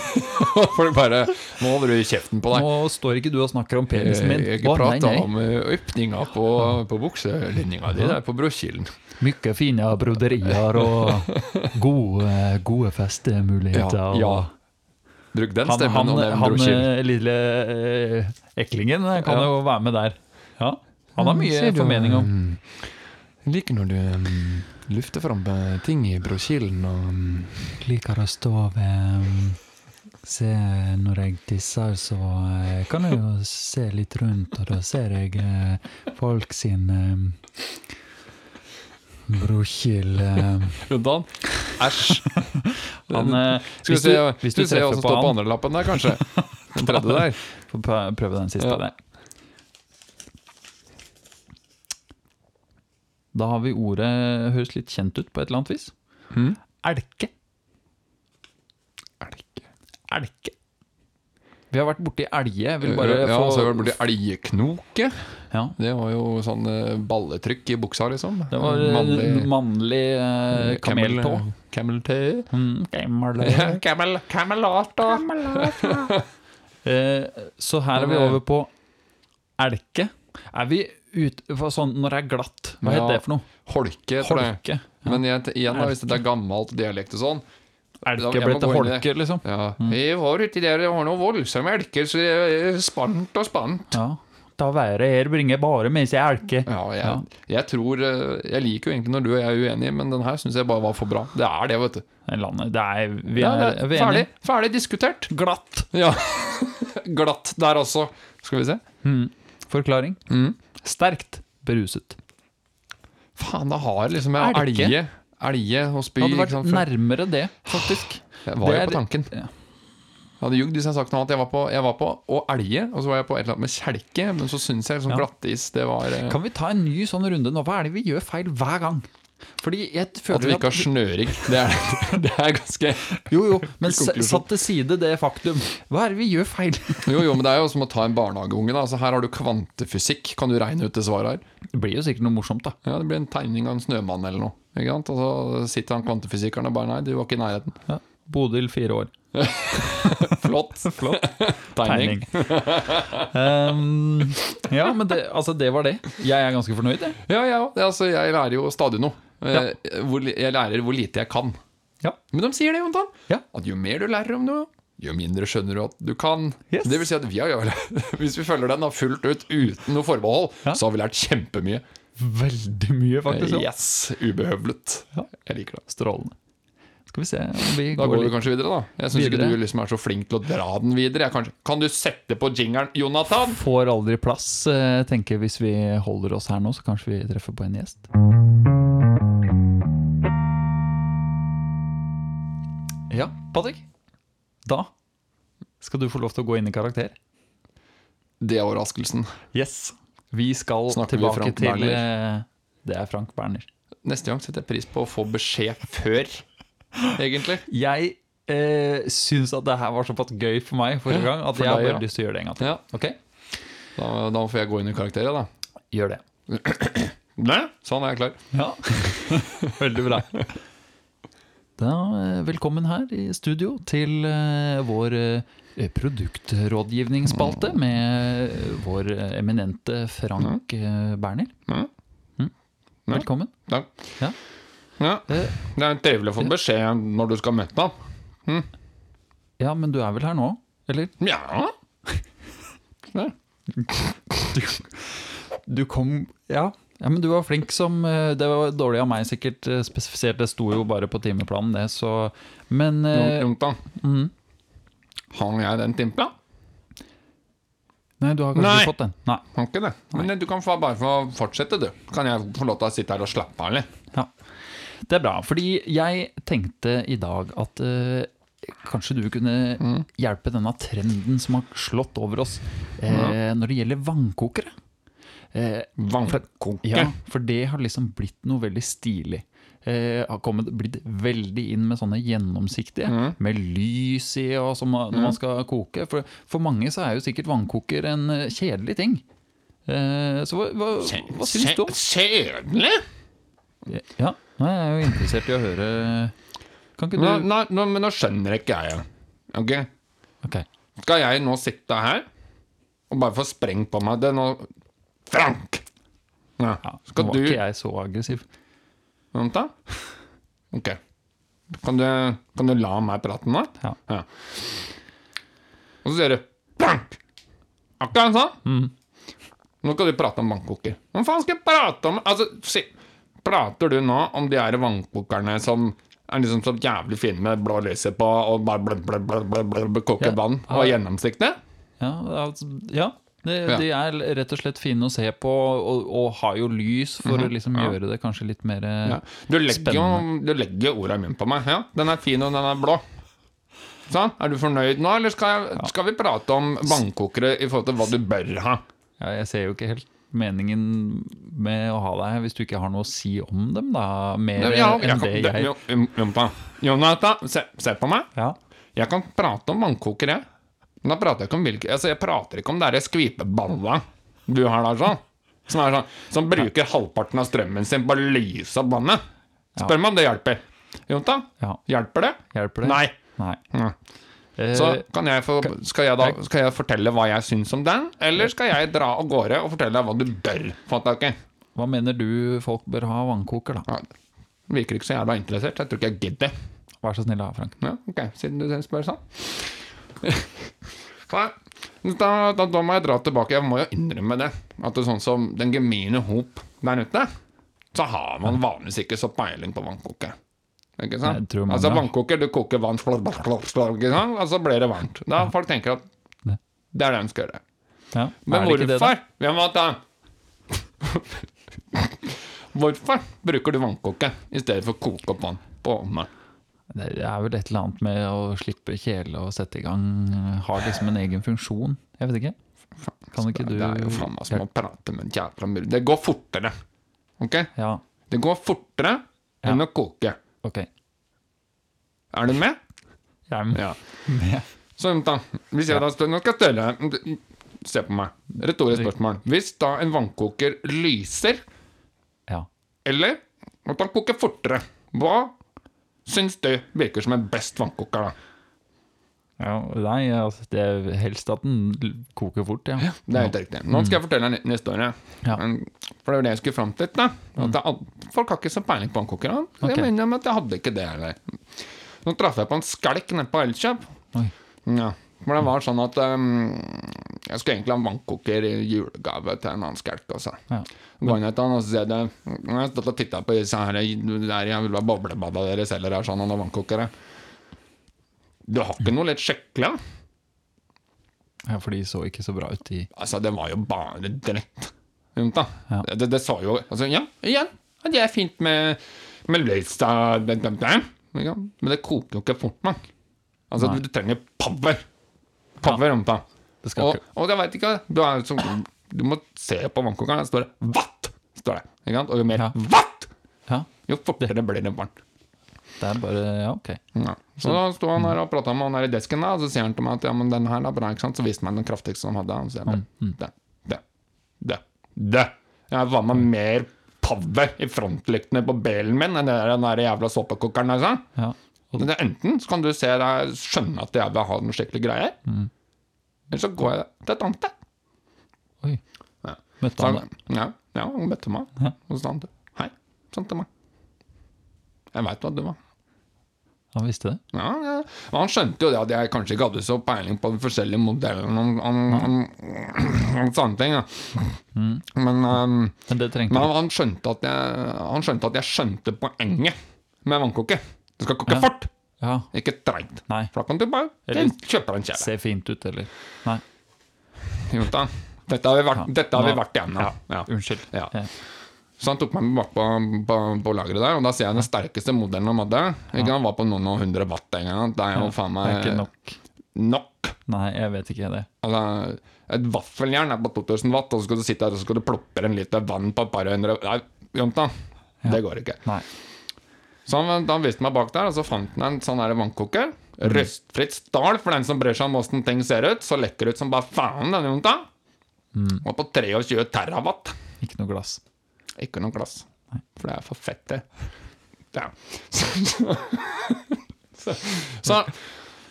[SPEAKER 2] Folk bare Nå holder du kjeften på deg.
[SPEAKER 1] Nå står ikke du og snakker om penisen min.
[SPEAKER 2] Jeg
[SPEAKER 1] jeg nei,
[SPEAKER 2] prata
[SPEAKER 1] nei.
[SPEAKER 2] om eh, åpninga på, på bukselinninga di der på brokilden.
[SPEAKER 1] Mye fine broderier og gode, gode festemuligheter.
[SPEAKER 2] Ja, ja. Bruk den stemmen
[SPEAKER 1] han,
[SPEAKER 2] og
[SPEAKER 1] han eh, lille eh, eklingen eh, kan
[SPEAKER 2] Ja.
[SPEAKER 1] jo være med der. Ja, Han har mye formening om
[SPEAKER 2] mm, Jeg liker når du mm, lufter fram eh, ting i brokkilen og mm,
[SPEAKER 1] Liker å stå ved um, Se, når jeg tisser, så eh, kan jeg jo se litt rundt, og da ser jeg eh, folk sin um, brokil eh,
[SPEAKER 2] han? Æsj.
[SPEAKER 1] Han eh,
[SPEAKER 2] Skal vi
[SPEAKER 1] Hvis
[SPEAKER 2] se,
[SPEAKER 1] du, hvis du
[SPEAKER 2] skal vi se hva som
[SPEAKER 1] på
[SPEAKER 2] står på
[SPEAKER 1] andrelappen
[SPEAKER 2] andre lappen der, kanskje. Den tredje der.
[SPEAKER 1] Få prøve den siste
[SPEAKER 2] Ja.
[SPEAKER 1] der. Da har vi ordet Høres litt kjent ut på et eller annet vis.
[SPEAKER 2] Mm.
[SPEAKER 1] Elke.
[SPEAKER 2] Elke.
[SPEAKER 1] Elke. Vi har vært borti elge. Jeg vil bare
[SPEAKER 2] Ja,
[SPEAKER 1] få
[SPEAKER 2] så har vi vært borti elgeknoke.
[SPEAKER 1] ja,
[SPEAKER 2] Det var jo sånn eh, balletrykk i buksa, liksom.
[SPEAKER 1] Det var eh,
[SPEAKER 2] Mannlig
[SPEAKER 1] mannlig eh, kameltå.
[SPEAKER 2] Camel toe.
[SPEAKER 1] Mm, camel.
[SPEAKER 2] Camel, camelat.
[SPEAKER 1] Eh, så her er vi over på elke. Er vi for sånn når det er glatt? Hva
[SPEAKER 2] Ja,
[SPEAKER 1] heter det for noe?
[SPEAKER 2] Holke, tror jeg.
[SPEAKER 1] Holke.
[SPEAKER 2] Men igjen, igjen, da, hvis det er gammelt dialekt og sånn
[SPEAKER 1] Elke ble til holke, liksom?
[SPEAKER 2] Ja, vi var uti der, det var noe voldsomme elker, så det er spant og spant.
[SPEAKER 1] Ja. Da været her bringer bare med seg elke.
[SPEAKER 2] Ja, jeg,
[SPEAKER 1] Ja.
[SPEAKER 2] jeg tror eh, Jeg liker jo egentlig når du og jeg er uenige, men den her syns jeg bare var for bra. Det er det, vet du.
[SPEAKER 1] Det Landet, det er, vi er,
[SPEAKER 2] er
[SPEAKER 1] vi er
[SPEAKER 2] ferdig, ferdig diskutert.
[SPEAKER 1] Glatt.
[SPEAKER 2] Ja. Glatt der også. Skal vi se.
[SPEAKER 1] Mm. Forklaring.
[SPEAKER 2] Mm.
[SPEAKER 1] Sterkt beruset.
[SPEAKER 2] Faen, da har liksom jeg
[SPEAKER 1] Elke?
[SPEAKER 2] elge. Elge og spy.
[SPEAKER 1] Det hadde vært nærmere det, faktisk.
[SPEAKER 2] Jeg var
[SPEAKER 1] Det
[SPEAKER 2] jo på tanken.
[SPEAKER 1] ja.
[SPEAKER 2] Jeg hadde jugd hvis jeg hadde sagt noe annet. Jeg var på, jeg var på å elge, og så var jeg på et eller annet med kjelke, men så syns jeg liksom
[SPEAKER 1] Ja.
[SPEAKER 2] glattis det var eh,
[SPEAKER 1] Kan vi ta en ny sånn runde nå? Hva er det vi gjør feil hver gang? Fordi jeg
[SPEAKER 2] At vi ikke har snøring. Det er, det er ganske
[SPEAKER 1] Jo, jo, men satt til side det faktum. Hva er det vi gjør feil?
[SPEAKER 2] Jo, jo, men det er jo som å ta en barnehageunge. Altså, her har du kvantefysikk. Kan du regne ut det svaret her?
[SPEAKER 1] Det blir jo sikkert noe morsomt, da.
[SPEAKER 2] Ja, Det blir en tegning av en snømann eller noe. Ikke sant? Og så sitter han kvantefysikeren og bare Nei, du var ikke i nærheten.
[SPEAKER 1] Ja. Bodil, fire år.
[SPEAKER 2] Flott.
[SPEAKER 1] Flott.
[SPEAKER 2] Tegning.
[SPEAKER 1] um, ja, men det, altså, det var det. Jeg er ganske fornøyd, jeg.
[SPEAKER 2] Ja, ja. Altså, jeg lærer jo stadig noe. Eh,
[SPEAKER 1] Ja.
[SPEAKER 2] Jeg lærer hvor lite jeg kan.
[SPEAKER 1] Ja.
[SPEAKER 2] Men de sier det, Jontan.
[SPEAKER 1] Ja.
[SPEAKER 2] At jo mer du lærer om noe, jo mindre skjønner du at du kan.
[SPEAKER 1] Yes.
[SPEAKER 2] Det vil si at vi har, Hvis vi følger den da fullt ut uten noe forbehold, så har vi lært kjempemye.
[SPEAKER 1] Veldig mye, faktisk.
[SPEAKER 2] Yes, Ubehøvlet.
[SPEAKER 1] Ja.
[SPEAKER 2] Jeg liker det.
[SPEAKER 1] Strålende. Skal vi se vi
[SPEAKER 2] Da
[SPEAKER 1] går
[SPEAKER 2] går vi
[SPEAKER 1] litt
[SPEAKER 2] kanskje videre, da. Jeg syns ikke du liksom er så flink til å dra den videre. Jeg kanskje, kan du sette på jingeren, Jonathan?
[SPEAKER 1] Får aldri plass, eh, tenker jeg. Hvis vi holder oss her nå, så kanskje vi treffer på en gjest. Ja, Patrick. Da skal du få lov til å gå inn i karakter.
[SPEAKER 2] Det er overraskelsen.
[SPEAKER 1] Yes. Vi skal
[SPEAKER 2] Snakker
[SPEAKER 1] tilbake
[SPEAKER 2] vi
[SPEAKER 1] til
[SPEAKER 2] Berner?
[SPEAKER 1] eh, Det er Frank Berner.
[SPEAKER 2] Neste gang setter jeg pris på å få beskjed før, egentlig.
[SPEAKER 1] Jeg eh, syns at det her var såpass gøy for meg forrige gang at
[SPEAKER 2] for
[SPEAKER 1] jeg har
[SPEAKER 2] deg,
[SPEAKER 1] bare
[SPEAKER 2] ja.
[SPEAKER 1] lyst til å gjøre det en gang til.
[SPEAKER 2] Ja,
[SPEAKER 1] Okay?
[SPEAKER 2] da, da får jeg gå inn i karakteret, da.
[SPEAKER 1] gjør det.
[SPEAKER 2] Ne? Sånn er jeg klar.
[SPEAKER 1] Ja, veldig bra. Da, eh, velkommen her i studio til eh, vår eh, produktrådgivningsspalte med vår eminente Frank eh, Berner.
[SPEAKER 2] Mm. Ja.
[SPEAKER 1] Velkommen.
[SPEAKER 2] Takk.
[SPEAKER 1] Ja.
[SPEAKER 2] Ja.
[SPEAKER 1] Eh,
[SPEAKER 2] Det er trivelig å få beskjed når du skal møte ham.
[SPEAKER 1] ja, men du er vel her nå, eller?
[SPEAKER 2] Ja. Ja.
[SPEAKER 1] Du kom Ja. Ja, men du var flink som eh, Det var dårlig av meg, sikkert eh, spesifisert. Det sto jo bare på timeplanen, det, så Men eh, mm.
[SPEAKER 2] har jeg den timeplanen?
[SPEAKER 1] Nei, du har kanskje
[SPEAKER 2] Nei.
[SPEAKER 1] fått den? Nei.
[SPEAKER 2] Har ikke det. Men du kan bare få fortsette, du. Kan jeg få lov til å sitte her og slappe av litt?
[SPEAKER 1] Ja. Det er bra, fordi jeg tenkte i dag at eh, kanskje du kunne hjelpe denne trenden som har slått over oss eh, når det gjelder vannkokere. Eh,
[SPEAKER 2] Vannkoke.
[SPEAKER 1] ja, for det har liksom blitt noe veldig stilig. Eh, har kommet, blitt veldig inn med sånne gjennomsiktige,
[SPEAKER 2] Mhm.
[SPEAKER 1] med lys i og som, når man skal koke. For, for mange så er jo sikkert vannkoker en eh, kjedelig ting. Eh, så hva, hva, hva syns du om
[SPEAKER 2] Kjedelig?
[SPEAKER 1] Ja, nå er jeg jo interessert i å høre Kan ikke
[SPEAKER 2] Nå,
[SPEAKER 1] du
[SPEAKER 2] nå, nå, men nå skjønner ikke jeg. Ok?
[SPEAKER 1] Ok.
[SPEAKER 2] Skal jeg nå sitte her og bare få sprengt på meg det nå Frank! Ja.
[SPEAKER 1] Ja,
[SPEAKER 2] Skal
[SPEAKER 1] nå var
[SPEAKER 2] du
[SPEAKER 1] ikke jeg så aggressiv.
[SPEAKER 2] Vent, da. Ok. Kan du, kan du la meg prate nå?
[SPEAKER 1] Ja.
[SPEAKER 2] Og så sier du Frank! Akkurat sånn.
[SPEAKER 1] Mm.
[SPEAKER 2] Nå skal du prate om bankkoker. Hva faen skal jeg prate om? Altså, si, Prater du nå om de her vannkokerne som er liksom så jævlig fine med blå lyset på og bare koker
[SPEAKER 1] Ja.
[SPEAKER 2] vann og
[SPEAKER 1] Ja.
[SPEAKER 2] gjennomsiktig?
[SPEAKER 1] Ja, altså, ja. De,
[SPEAKER 2] Ja.
[SPEAKER 1] de er rett og slett fine å se på, og, og har jo lys for å liksom.
[SPEAKER 2] Ja.
[SPEAKER 1] gjøre det kanskje litt mer eh,
[SPEAKER 2] Ja. Du legger jo
[SPEAKER 1] Spennende.
[SPEAKER 2] du legger orda i munnen på meg. Ja, den er fin, og den er blå. Sånn, Er du fornøyd nå, eller skal, jeg, skal vi prate om vannkokere i forhold til hva du bør ha?
[SPEAKER 1] ja, Jeg ser jo ikke helt meningen med å ha deg hvis du ikke har noe å si om dem, da. Mer
[SPEAKER 2] Ja,
[SPEAKER 1] enn det jeg
[SPEAKER 2] um, Jonathan, se, se på meg.
[SPEAKER 1] Ja.
[SPEAKER 2] Jeg kan prate om vannkokere. Men da prater jeg ikke om hvilke altså Jeg prater ikke om det skvipeballa du har der, sånn. Som, sånn, som bruker halvparten av strømmen sin på å lyse opp vannet. Spør meg om det hjelper. Jonathan,
[SPEAKER 1] ja.
[SPEAKER 2] hjelper det?
[SPEAKER 1] Hjelper det?
[SPEAKER 2] Nei.
[SPEAKER 1] Nei. Eh,
[SPEAKER 2] Så kan jeg få, skal, jeg da, skal jeg fortelle hva jeg syns om den, eller skal jeg dra av gårde og fortelle deg hva du bør få tak i?
[SPEAKER 1] hva mener du folk bør ha vannkoker, da?
[SPEAKER 2] Ja, virker ikke så jævla interessert. Jeg tror ikke jeg gidder.
[SPEAKER 1] Vær så snill, da, Frank.
[SPEAKER 2] Ja, ok, siden du spør sånn. Da, da, da må jeg dra tilbake. Jeg må jo innrømme det. At det er sånn som den gemene hop der ute, så har man vanligvis ikke så peiling på vannkoker. Ikke sant? Altså vannkoker, du koker vann, slår, slår, slår, ikke sant? og så blir det varmt. Da folk tenker at
[SPEAKER 1] Det.
[SPEAKER 2] det er det de skal gjøre.
[SPEAKER 1] Ja.
[SPEAKER 2] Men
[SPEAKER 1] det det,
[SPEAKER 2] hvorfor? Men. Hvorfor bruker du vannkoke i stedet for å koke opp vann på ovnen?
[SPEAKER 1] Det er vel et eller annet med å slippe kjele og sette i gang. Har liksom en egen funksjon. Jeg vet ikke. Kan ikke du
[SPEAKER 2] Det er jo faen meg som å prate med en jævla mur. Det går fortere. Ok?
[SPEAKER 1] Ja,
[SPEAKER 2] Det går fortere enn å koke.
[SPEAKER 1] Ok.
[SPEAKER 2] Er du med?
[SPEAKER 1] Jeg er med.
[SPEAKER 2] Ja.
[SPEAKER 1] med.
[SPEAKER 2] Så da, hvis jeg da stør, Nå skal jeg stelle Se på meg. Retorisk spørsmål. Hvis da en vannkoker lyser,
[SPEAKER 1] Ja.
[SPEAKER 2] eller at han koker fortere, hva syns du virker som en best vannkoker, da?
[SPEAKER 1] Ja. Nei, altså, det er helst at den koker fort, ja.
[SPEAKER 2] Det er helt riktig. Nå skal jeg fortelle en neste historie.
[SPEAKER 1] Ja.
[SPEAKER 2] For det var det jeg skulle fram til. Da. At det, er- folk har ikke så peiling på vannkokere. Så
[SPEAKER 1] Ok.
[SPEAKER 2] Jeg mener at jeg hadde ikke det heller. Nå traff jeg på en skalk nede på Elkjøp. Ja. For det var sånn at um, Jeg skulle egentlig ha vannkoker i julegave til en annen skalk. Også.
[SPEAKER 1] Ja.
[SPEAKER 2] Går han, og så sier jeg det Jeg har stått og titta på disse her der jeg vil ha boblebada dere selger her, sånn, og vannkokere. Du har ikke noe litt skikkelig?
[SPEAKER 1] ja, for de så ikke så bra ut i
[SPEAKER 2] Altså, det var jo bare dritt. Rundt, da.
[SPEAKER 1] Ja.
[SPEAKER 2] Det, det sa jo altså, Ja, igjen. ja, Det er fint med, med Løystad. Ja, Men det koker jo ikke fort nok. Altså, du, du trenger power. Power, rundt,
[SPEAKER 1] deg.
[SPEAKER 2] Og, og jeg veit ikke Du som Du må se på vannkokeren, der står det 'watt'. Står det? Og jo mer
[SPEAKER 1] Ja.
[SPEAKER 2] 'watt', jo fortere blir det varmt.
[SPEAKER 1] Det er bare Ja, ok.
[SPEAKER 2] Ja. Så da sto han her og prata med han her i desken, da, og så sier han til meg at ja, men den her er bra, ikke sant. Så viste han meg den kraftigste han hadde. Så sier han det, det, det, det, det. Jeg var med mer power i frontlyktene på belen min enn den der jævla såpekokeren der, sa.
[SPEAKER 1] Ja.
[SPEAKER 2] Men det Enten så kan du se deg skjønne at jeg vil ha noen skikkelig greier, eller så går jeg til et annet sted.
[SPEAKER 1] Oi.
[SPEAKER 2] Ja.
[SPEAKER 1] Møtte han deg?
[SPEAKER 2] ja, ja, hun møtte meg,
[SPEAKER 1] Ja.
[SPEAKER 2] og så sa han hei, sånn til meg. Jeg veit hva du var.
[SPEAKER 1] Han visste det?
[SPEAKER 2] Ja, ja. Han skjønte jo det at jeg kanskje ikke hadde så peiling på de forskjellige modellene om, sånne ting. Da. Men, um,
[SPEAKER 1] Men det
[SPEAKER 2] men han, han, skjønte jeg, han skjønte at jeg skjønte poenget med vannkoke. Det skal koke
[SPEAKER 1] Ja.
[SPEAKER 2] fort,
[SPEAKER 1] Ja.
[SPEAKER 2] ikke treigt. For da kan du bare
[SPEAKER 1] Eller-
[SPEAKER 2] kjøpe en kjele.
[SPEAKER 1] Se fint ut, eller? Nei.
[SPEAKER 2] Jo da. Dette har vi vært,
[SPEAKER 1] Ja.
[SPEAKER 2] dette har vi vært igjennom. Ja.
[SPEAKER 1] Unnskyld.
[SPEAKER 2] Ja.
[SPEAKER 1] Ja.
[SPEAKER 2] Så han tok meg med bak på, på, på lageret der, og da ser jeg den sterkeste modellen han hadde. Ikke, Han var på noen og hundre watt en gang. Det er jo faen
[SPEAKER 1] Det er
[SPEAKER 2] meg
[SPEAKER 1] ikke nok.
[SPEAKER 2] nok.
[SPEAKER 1] Nei, jeg vet ikke det.
[SPEAKER 2] Altså, et vaffeljern er på 2000 watt, og så skal du sitte her og så skal du ploppe en liter vann på et par hundre Nei, Jonta, det går ikke.
[SPEAKER 1] Nei.
[SPEAKER 2] Så han, han viste meg bak der, og så fant han en sånn vannkoker. Røstfritt stål for den som bryr seg om åssen ting ser ut. Så lekker ut som bare faen, denne Jonta. Og på 23 terawatt.
[SPEAKER 1] Ikke noe glass.
[SPEAKER 2] Ikke noe glass. For det er for fett, det. Ja. Så, så, så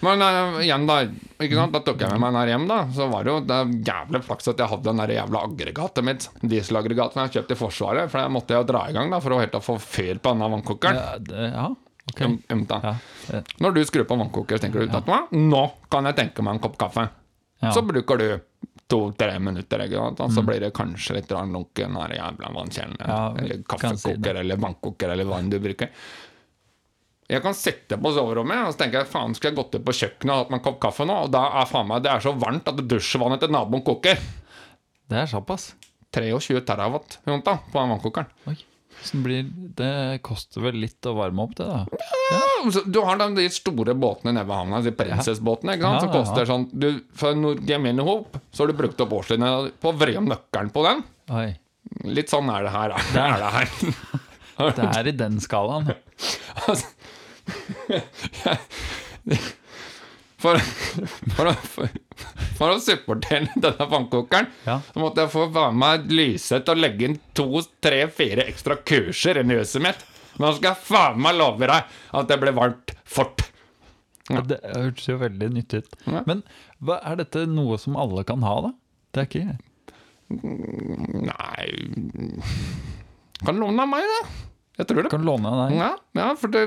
[SPEAKER 2] Men uh, igjen, da. Ikke sant? Da tok jeg med meg den her hjem, da. Så var det jo det jævlig flaks at jeg hadde den der jævla aggregatet mitt. Dieselaggregatet jeg kjøpte i Forsvaret. For det måtte jeg jo dra i gang da for å helt få fyr på denne vannkokeren.
[SPEAKER 1] Ja, det, ja. ok.
[SPEAKER 2] Um, um.
[SPEAKER 1] Ja.
[SPEAKER 2] Når du skrur på vannkoker, tenker du ja. at? Nå kan jeg tenke meg en kopp kaffe.
[SPEAKER 1] Ja.
[SPEAKER 2] Så bruker du to-tre minutter, ikke sant? og så blir det kanskje litt lunken her jævla vannkjelen.
[SPEAKER 1] Mm. Ja,
[SPEAKER 2] eller kaffekoker
[SPEAKER 1] si
[SPEAKER 2] eller vannkoker eller hva enn du bruker. Jeg kan sitte på soverommet og så tenker jeg, faen skulle jeg gått ut på kjøkkenet og hatt meg en kopp kaffe nå, og da er faen meg det er så varmt at dusjvannet til naboen koker.
[SPEAKER 1] Det er såpass.
[SPEAKER 2] 23 terawatt da, på den vannkokeren.
[SPEAKER 1] Oi. Det, blir, det koster vel litt å varme opp det, da.
[SPEAKER 2] Ja, Du har de store båtene nede ved havna, de Princess-båtene, ikke sant? Som koster sånn du, For en gemene hop, så har du brukt opp årstidene på å vri om nøkkelen på den.
[SPEAKER 1] Oi.
[SPEAKER 2] Litt sånn er det her. da. Er det her.
[SPEAKER 1] Det er i den skalaen.
[SPEAKER 2] Altså, for, for, å, for, for å supportere denne vannkokeren,
[SPEAKER 1] Ja.
[SPEAKER 2] så måtte jeg få være med Lyseth og legge inn to, tre, fire ekstra kurser inn i huset mitt. Men nå skal jeg faen meg love deg at det blir varmt fort.
[SPEAKER 1] Det hørtes jo veldig nyttig ut.
[SPEAKER 2] Ja.
[SPEAKER 1] Men hva, er dette noe som alle kan ha, da? Det er ikke
[SPEAKER 2] Nei Kan låne av meg, da. Jeg tror det.
[SPEAKER 1] Kan låne av deg.
[SPEAKER 2] Ja, ja, for det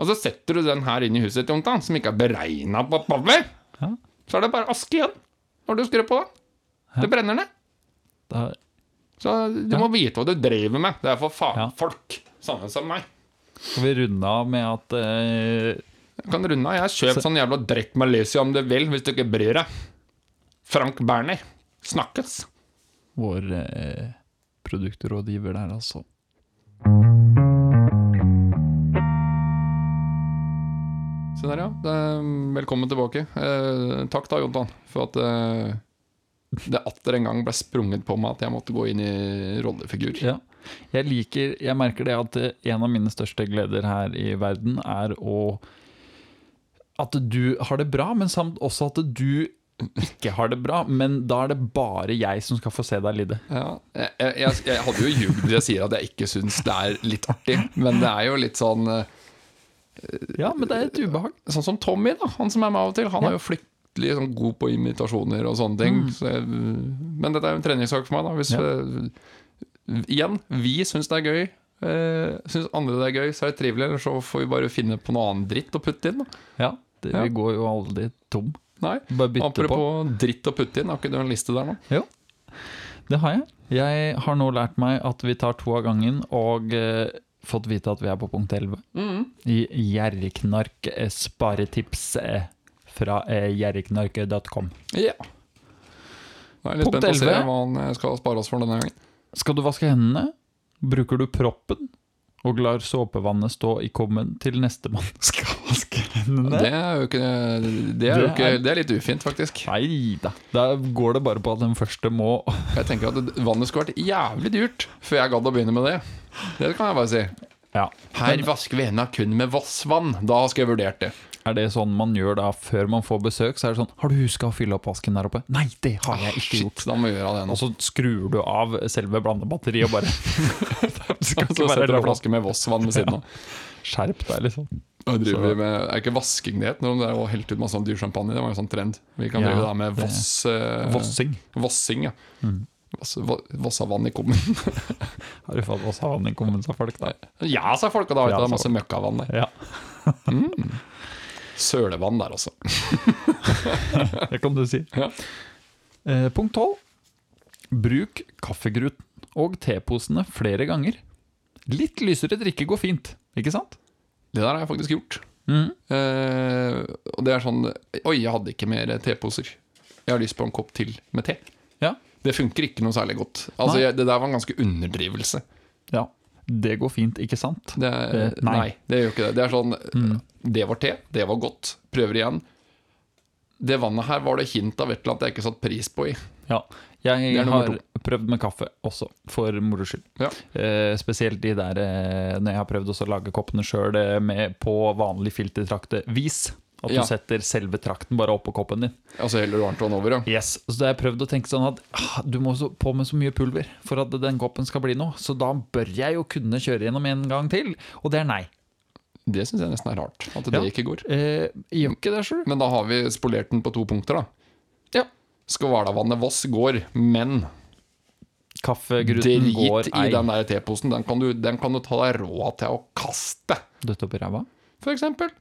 [SPEAKER 2] Og så setter du den her inn i huset, Jonta, som ikke er beregna på power.
[SPEAKER 1] Ja.
[SPEAKER 2] Så er det bare aske igjen når du skrur på den. Det brenner ned.
[SPEAKER 1] Da,
[SPEAKER 2] Så du
[SPEAKER 1] Ja.
[SPEAKER 2] må vite hva du driver med. Det er for
[SPEAKER 1] Ja.
[SPEAKER 2] folk. Samme som meg.
[SPEAKER 1] skal vi runde av med at uh...
[SPEAKER 2] Jeg kan runde av. Jeg Kjøp sånn jævla drikk Malaysia om du vil, hvis du ikke bryr deg. Frank Berner. Snakkes.
[SPEAKER 1] vår eh, produktrådgiver der, altså
[SPEAKER 2] Se der, ja. Er, velkommen tilbake. Eh, takk da, Jontan, for at eh, det atter en gang ble sprunget på meg at jeg måtte gå inn i rollefigur.
[SPEAKER 1] Ja. Jeg liker Jeg merker det at eh, en av mine største gleder her i verden er å At du har det bra, men samt også at du ikke har det bra. Men da er det bare jeg som skal få se deg lide.
[SPEAKER 2] Ja, jeg, jeg, jeg hadde jo ljugd hvis jeg sier at jeg ikke syns det er litt artig, men det er jo litt sånn
[SPEAKER 1] Ja, men det er et ubehag.
[SPEAKER 2] Sånn som Tommy, da, han som er med av og til. Han er jo fryktelig sånn, god på imitasjoner og sånne ting. Så jeg, men dette er jo en treningssak for meg. da Hvis eh, Igjen, vi syns det er gøy. Uh, syns andre det er gøy, så er det trivelig. Eller så får vi bare finne på noe annet dritt å putte inn. Da.
[SPEAKER 1] Ja, det,
[SPEAKER 2] Ja.
[SPEAKER 1] Vi går jo aldri tom.
[SPEAKER 2] Nei,
[SPEAKER 1] Bare bytte på.
[SPEAKER 2] Apropos dritt å putte inn, har ikke du en liste der nå?
[SPEAKER 1] Jo, det har jeg. Jeg har nå lært meg at vi tar to av gangen, og eh, fått vite at vi er på punkt 11. I Gjerriknark eh, sparetips eh, fra eh, gjerriknark.com.
[SPEAKER 2] Ja. Jeg er litt
[SPEAKER 1] Punkt
[SPEAKER 2] spent på å se
[SPEAKER 1] 11.
[SPEAKER 2] hva han skal spare oss for denne gangen.
[SPEAKER 1] Skal du vaske hendene, bruker du proppen og lar såpevannet stå i kummen til nestemann skal vaske.
[SPEAKER 2] Det er jo ikke Det er, jo ikke, det er litt ufint, faktisk.
[SPEAKER 1] Nei da. Da går det bare på at den første må
[SPEAKER 2] Jeg tenker at vannet skulle vært jævlig dyrt før jeg gadd å begynne med det. Det kan jeg bare si.
[SPEAKER 1] Ja.
[SPEAKER 2] Her vasker vi hendene kun med Vossvann. Da skal jeg vurdert det.
[SPEAKER 1] Er det sånn man gjør da før man får besøk? Så er det sånn Har du huska å fylle opp vasken der oppe? Nei, det har jeg ikke
[SPEAKER 2] Shit,
[SPEAKER 1] gjort.
[SPEAKER 2] da må vi gjøre det nå.
[SPEAKER 1] Og så skrur du av selve blandebatteriet og bare Det skal
[SPEAKER 2] Så
[SPEAKER 1] ikke være
[SPEAKER 2] setter du en flaske med Vossvann ved siden av.
[SPEAKER 1] Skjerp deg, liksom.
[SPEAKER 2] Da driver med, er ikke vasking det het det er å helte ut masse sånn dyrsjampanje. Det var jo sånn trend. Vi kan
[SPEAKER 1] Ja,
[SPEAKER 2] drive da med Voss, eh,
[SPEAKER 1] Vossing.
[SPEAKER 2] Vossing. Ja.
[SPEAKER 1] Mm.
[SPEAKER 2] Voss, Vossavann i kummen.
[SPEAKER 1] Har du fått Vossavann vann i kummen, sa folk da?
[SPEAKER 2] ja, sa folk, og da vet du
[SPEAKER 1] Ja,
[SPEAKER 2] det er masse møkkavann der.
[SPEAKER 1] Ja,
[SPEAKER 2] Sølevann der også.
[SPEAKER 1] det kan du si.
[SPEAKER 2] Ja.
[SPEAKER 1] Eh, punkt 12. Bruk kaffegruten og teposene flere ganger. Litt lysere drikke går fint, ikke sant?
[SPEAKER 2] Det der har jeg faktisk gjort.
[SPEAKER 1] Mm.
[SPEAKER 2] Uh, og det er sånn Oi, jeg hadde ikke mer teposer. Jeg har lyst på en kopp til med te.
[SPEAKER 1] Ja.
[SPEAKER 2] Det funker ikke noe særlig godt. Altså, jeg, Det der var en ganske underdrivelse.
[SPEAKER 1] ja. Det går fint, ikke sant?
[SPEAKER 2] Det, er-
[SPEAKER 1] Eh, nei.
[SPEAKER 2] nei. det gjør ikke det. Det er sånn
[SPEAKER 1] Mm.
[SPEAKER 2] Det var te, det var godt. Prøver igjen. Det vannet her var det hint av et eller annet jeg ikke satte pris på i.
[SPEAKER 1] Ja. Jeg har prøvd med kaffe også, for moro skyld.
[SPEAKER 2] Ja.
[SPEAKER 1] Eh, spesielt de der eh, når jeg har prøvd å lage koppene sjøl eh, på vanlig filtertraktevis. At
[SPEAKER 2] Ja.
[SPEAKER 1] du setter selve trakten bare oppå koppen din.
[SPEAKER 2] Altså heller du varmt vann over, ja.
[SPEAKER 1] Yes, så da har jeg prøvd å tenke sånn at ah, du må på med så mye pulver for at den koppen skal bli noe, så da bør jeg jo kunne kjøre gjennom en gang til, og det er nei.
[SPEAKER 2] Det syns jeg nesten er rart. At det
[SPEAKER 1] Ja.
[SPEAKER 2] ikke går.
[SPEAKER 1] Eh, ikke det.
[SPEAKER 2] Men da har vi spolert den på to punkter, da.
[SPEAKER 1] Ja.
[SPEAKER 2] Skvaldavannet Voss går, men
[SPEAKER 1] Kaffegruten
[SPEAKER 2] drit
[SPEAKER 1] går
[SPEAKER 2] i
[SPEAKER 1] ei.
[SPEAKER 2] den der teposen. Den kan, du, den kan du ta deg råd til å kaste,
[SPEAKER 1] Døtte opp i ræva?
[SPEAKER 2] for eksempel.